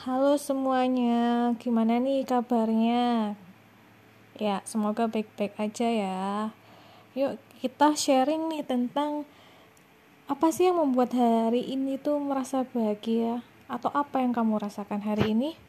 Halo semuanya, gimana nih kabarnya? Ya, semoga baik-baik aja ya. Yuk, kita sharing nih tentang apa sih yang membuat hari ini tuh merasa bahagia? Atau apa yang kamu rasakan hari ini?